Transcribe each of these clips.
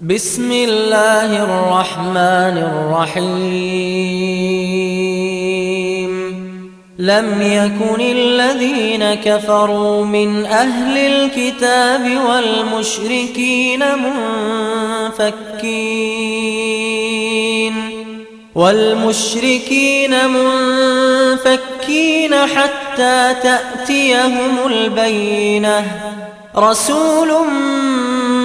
بسم الله الرحمن الرحيم. لم يكن الذين كفروا من أهل الكتاب والمشركين منفكين. والمشركين منفكين حتى تأتيهم البينة. رسول من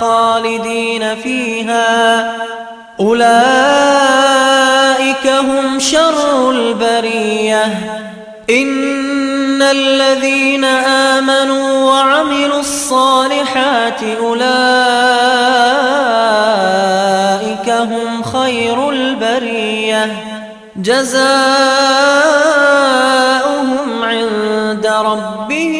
خالدين فيها. أولئك هم شر البرية. إن الذين آمنوا وعملوا الصالحات أولئك هم خير البرية. جزاؤهم عند ربهم